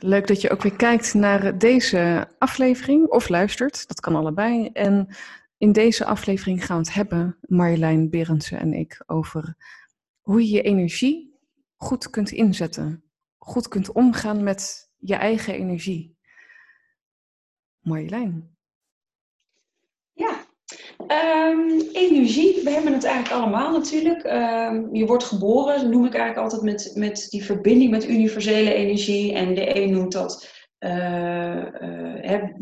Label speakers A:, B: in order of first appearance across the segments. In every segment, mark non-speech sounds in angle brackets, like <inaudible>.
A: Leuk dat je ook weer kijkt naar deze aflevering of luistert. Dat kan allebei. En in deze aflevering gaan we het hebben, Marjolein Berendsen en ik, over hoe je je energie goed kunt inzetten. Goed kunt omgaan met je eigen energie. Marjolein.
B: Ehm, energie, we hebben het eigenlijk allemaal natuurlijk. Ehm, je wordt geboren, noem ik eigenlijk altijd met, met die verbinding met universele energie. En de een noemt dat, uh,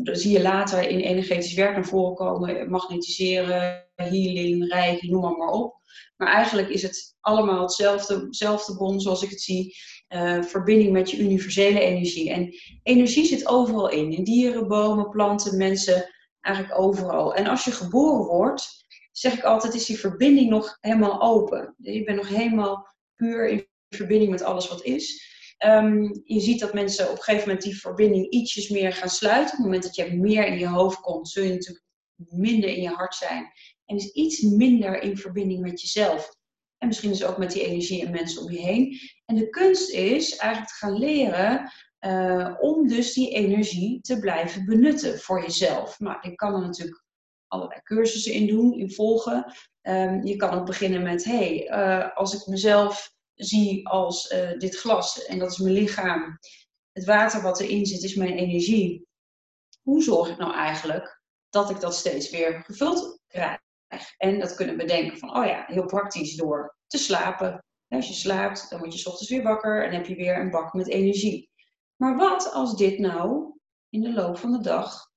B: zie je later in energetisch werk naar voren komen, magnetiseren, healing, rijken, noem maar, maar op. Maar eigenlijk is het allemaal hetzelfde, hetzelfde bron zoals ik het zie. Uh, verbinding met je universele energie. En energie zit overal in. In dieren, bomen, planten, mensen, eigenlijk overal. En als je geboren wordt, zeg ik altijd, is die verbinding nog helemaal open. Je bent nog helemaal puur in verbinding met alles wat is. Um, je ziet dat mensen op een gegeven moment die verbinding ietsjes meer gaan sluiten. Op het moment dat je meer in je hoofd komt, zul je natuurlijk minder in je hart zijn. En is iets minder in verbinding met jezelf. En misschien dus ook met die energie en mensen om je heen. En de kunst is eigenlijk te gaan leren uh, om dus die energie te blijven benutten voor jezelf. Nou, ik kan er natuurlijk allerlei cursussen in doen, in volgen. Um, je kan ook beginnen met, hey, uh, als ik mezelf zie als uh, dit glas en dat is mijn lichaam, het water wat erin zit is mijn energie. Hoe zorg ik nou eigenlijk dat ik dat steeds weer gevuld krijg? En dat kunnen we denken van, oh ja, heel praktisch door te slapen. Als je slaapt, dan word je ochtends weer wakker en heb je weer een bak met energie. Maar wat als dit nou in de loop van de dag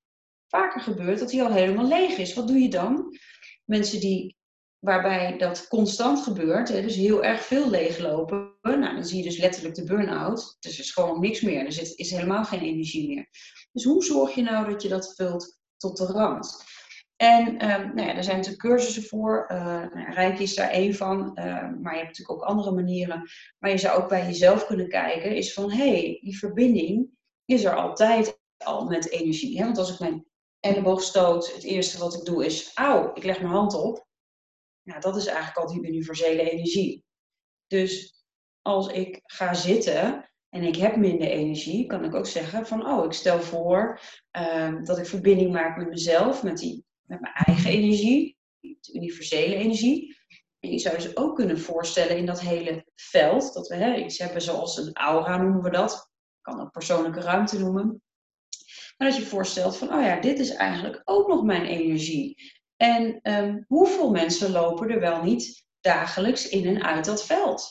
B: vaker gebeurt, dat hij al helemaal leeg is? Wat doe je dan? Mensen die, waarbij dat constant gebeurt, dus heel erg veel leeglopen, nou, dan zie je dus letterlijk de burn-out. Dus er is gewoon niks meer, er is helemaal geen energie meer. Dus hoe zorg je nou dat je dat vult tot de rand? En um, nou ja, er zijn natuurlijk cursussen voor. Uh, is daar één van. Uh, maar je hebt natuurlijk ook andere manieren. Maar je zou ook bij jezelf kunnen kijken. Is van, hé, hey, die verbinding is er altijd al met energie. Hè? Want als ik mijn elleboog stoot, het eerste wat ik doe is, auw, ik leg mijn hand op. Nou, dat is eigenlijk al die universele energie. Dus als ik ga zitten en ik heb minder energie, kan ik ook zeggen van, oh, ik stel voor uh, dat ik verbinding maak met mezelf, met die met mijn eigen energie, de universele energie. En je zou je ook kunnen voorstellen in dat hele veld, dat we hè, iets hebben zoals een aura noemen we dat. kan ook persoonlijke ruimte noemen. Maar dat je voorstelt van, oh ja, dit is eigenlijk ook nog mijn energie. En um, hoeveel mensen lopen er wel niet dagelijks in en uit dat veld?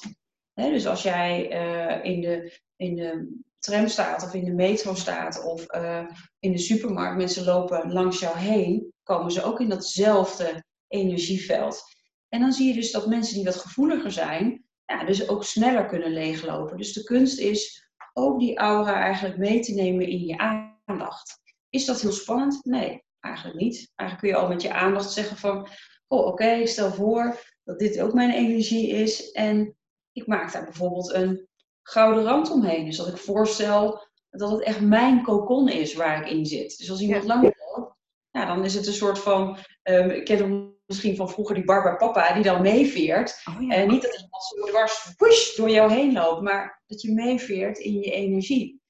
B: dus als jij uh, in, de, in de tram staat of in de metro staat of uh, in de supermarkt, mensen lopen langs jou heen, komen ze ook in datzelfde energieveld. En dan zie je dus dat mensen die wat gevoeliger zijn, ja, dus ook sneller kunnen leeglopen. Dus de kunst is ook die aura eigenlijk mee te nemen in je aandacht. Is dat heel spannend? Nee, eigenlijk niet. Eigenlijk kun je al met je aandacht zeggen van, oh oké, ik stel voor dat dit ook mijn energie is en ik maak daar bijvoorbeeld een gouden rand omheen. Dus dat ik voorstel dat het echt mijn kokon is waar ik in zit. Dus als iemand lang loopt, ja, dan is het een soort van, um, ik ken hem misschien van vroeger die Barbara Papa, die dan meeveert. Oh, ja. En niet dat het zo dwars push, door jou heen loopt, maar dat je meeveert in je energie.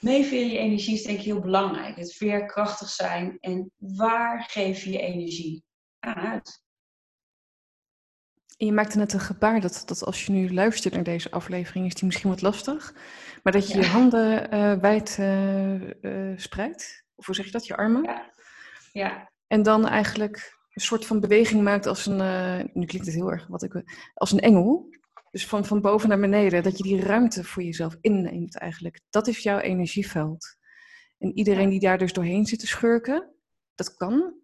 B: Meeveren in je energie is denk ik heel belangrijk. Het veerkrachtig zijn en waar geef je je energie aan uit?
A: En je maakte net een gebaar dat, dat als je nu luistert naar deze aflevering, is die misschien wat lastig. Maar dat je je handen uh, wijd uh, uh, spreidt. Of hoe zeg je dat? Je armen?
B: Ja. ja.
A: En dan eigenlijk een soort van beweging maakt als een, nu klinkt het heel erg wat ik als een engel. Dus van, van boven naar beneden, dat je die ruimte voor jezelf inneemt eigenlijk. Dat is jouw energieveld. En iedereen die daar dus doorheen zit te schurken, dat kan.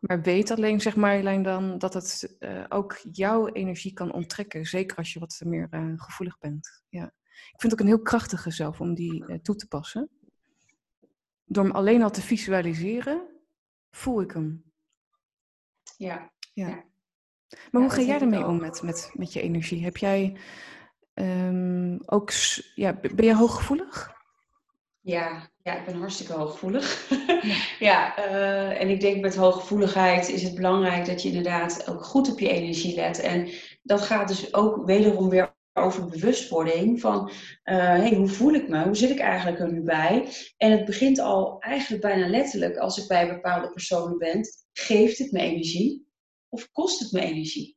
A: Maar weet alleen, zeg Marjolein, dan dat het uh, ook jouw energie kan onttrekken. Zeker als je wat meer uh, gevoelig bent. Ja. Ik vind het ook een heel krachtige zelf om die toe te passen. Door hem alleen al te visualiseren, voel ik hem.
B: Ja.
A: ja. ja. Maar hoe ga jij ermee om met, met, met je energie? Heb jij um, ook, ja, ben je hooggevoelig?
B: Ja, ja, ik ben hartstikke hooggevoelig. Ja, <laughs> ja uh, en ik denk met hooggevoeligheid is het belangrijk dat je inderdaad ook goed op je energie let. En dat gaat dus ook wederom weer over bewustwording van uh, hey, hoe voel ik me? Hoe zit ik eigenlijk er nu bij? En het begint al eigenlijk bijna letterlijk als ik bij bepaalde personen ben. Geeft het me energie of kost het me energie?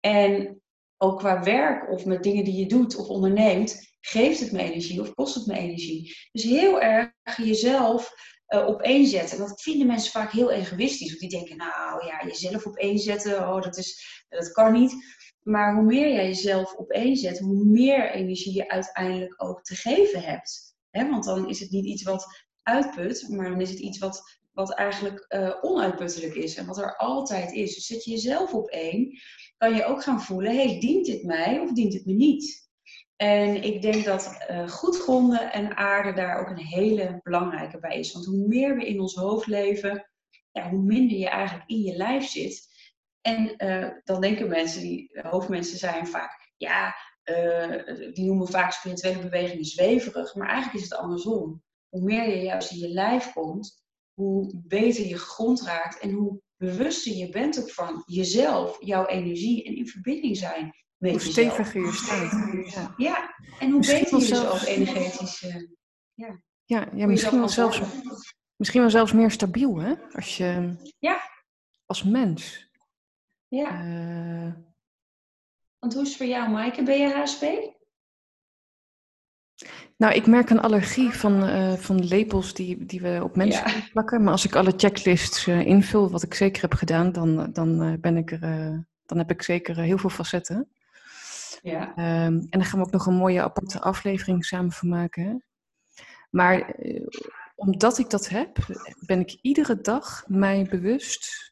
B: En ook qua werk of met dingen die je doet of onderneemt, geeft het me energie of kost het me energie? Dus heel erg jezelf uh. En dat vinden mensen vaak heel egoïstisch. Want die denken, nou ja, jezelf opeenzetten, oh, dat, is, dat kan niet. Maar hoe meer jij jezelf opeenzet, hoe meer energie je uiteindelijk ook te geven hebt. want dan is het niet iets wat uitput, maar dan is het iets wat, wat eigenlijk uh, onuitputtelijk is en wat er altijd is. Dus zet je jezelf op één, kan je ook gaan voelen, hey, dient dit mij of dient het me niet? En ik denk dat uh, goed gronden en aarde daar ook een hele belangrijke bij is. Want hoe meer we in ons hoofd leven, ja, hoe minder je eigenlijk in je lijf zit. En uh, dan denken mensen, die hoofdmensen zijn vaak, ja, uh, die noemen vaak spirituele bewegingen zweverig. Maar eigenlijk is het andersom. Hoe meer je juist in je lijf komt, hoe beter je grond raakt en hoe bewuster je bent ook van jezelf, jouw energie en in verbinding zijn
A: hoe steviger je staat.
B: Ja. ja, en hoe misschien beter je ook energetisch... Uh,
A: ja, ja, ja misschien, wel zelfs, misschien wel zelfs meer stabiel, hè? Als je...
B: Ja.
A: Als mens.
B: Ja. Uh, Want hoe is het voor jou, Maaike? Ben je HSP?
A: Nou, ik merk een allergie van, uh, van labels die, die we op mensen ja. plakken. Maar als ik alle checklists uh, invul, wat ik zeker heb gedaan, dan, dan, ben ik er, dan heb ik zeker heel veel facetten.
B: Ja.
A: Um, en dan gaan we ook nog een mooie aparte aflevering samen van maken. Maar uh, omdat ik dat heb, ben ik iedere dag mij bewust.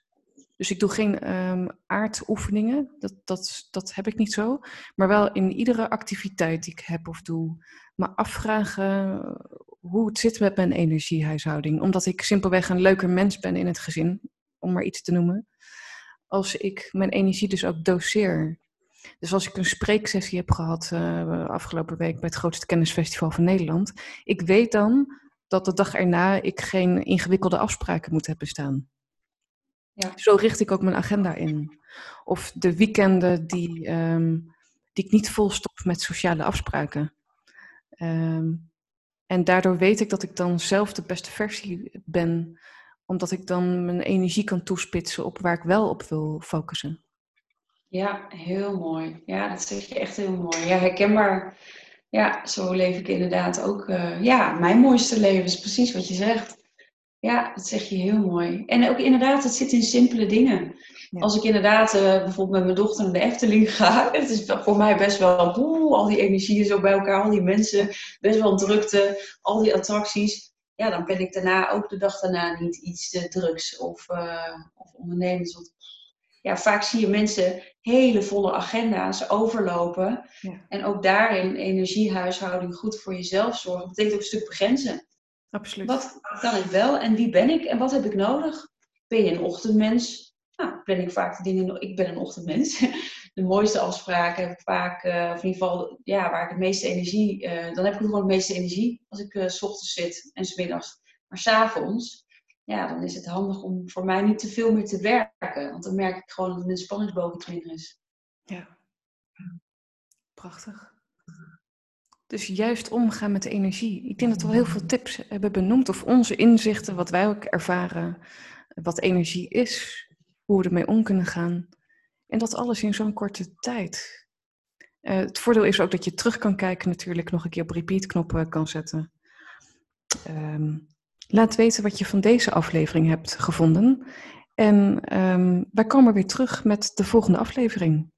A: Dus ik doe geen um, aardoefeningen, dat, dat, dat heb ik niet zo. Maar wel in iedere activiteit die ik heb of doe, me afvragen hoe het zit met mijn energiehuishouding. Omdat ik simpelweg een leuker mens ben in het gezin, om maar iets te noemen. Als ik mijn energie dus ook doseer. Dus als ik een spreeksessie heb gehad uh, afgelopen week bij het grootste kennisfestival van Nederland, ik weet dan dat de dag erna ik geen ingewikkelde afspraken moet hebben staan. Ja. Zo richt ik ook mijn agenda in. Of de weekenden die, um, die ik niet volstop met sociale afspraken. Um, en daardoor weet ik dat ik dan zelf de beste versie ben, omdat ik dan mijn energie kan toespitsen op waar ik wel op wil focussen.
B: Ja, heel mooi. Ja, dat zeg je echt heel mooi. Ja, herkenbaar. Ja, zo leef ik inderdaad ook. Uh, ja, mijn mooiste leven is precies wat je zegt. Ja, dat zeg je heel mooi. En ook inderdaad, het zit in simpele dingen. Als ik inderdaad uh, bijvoorbeeld met mijn dochter naar de Efteling <laughs> ga, het is voor mij best wel boel, al die energieën zo bij elkaar, al die mensen, best wel drukte, al die attracties. Ja, dan ben ik daarna ook de dag daarna niet iets te drugs of, uh, of ondernemers ja, vaak zie je mensen hele volle agenda's overlopen. Ja. En ook daarin energiehuishouding goed voor jezelf zorgen. Dat betekent ook een stuk begrenzen.
A: Absoluut.
B: Wat kan ik wel en wie ben ik en wat heb ik nodig? Ben je een ochtendmens? Nou, ben ik vaak de dingen. Ik ben een ochtendmens. <laughs> De mooiste afspraken heb ik vaak, uh, of in ieder geval, ja, waar ik het meeste energie. Uh, dan heb ik gewoon het meeste energie als ik uh, s ochtends zit en s middags. Maar s'avonds ja, dan is het handig om voor mij niet te veel meer te werken. Want dan merk ik gewoon dat mijn spanningsboog minder is.
A: Ja, prachtig. Dus juist omgaan met energie. Ik denk dat we heel veel tips hebben benoemd, of onze inzichten, wat wij ook ervaren, wat energie is, hoe we ermee om kunnen gaan. En dat alles in zo'n korte tijd. Uh, het voordeel is ook dat je terug kan kijken, natuurlijk nog een keer op repeat knoppen kan zetten. Um, Laat weten wat je van deze aflevering hebt gevonden. En um, wij komen weer terug met de volgende aflevering.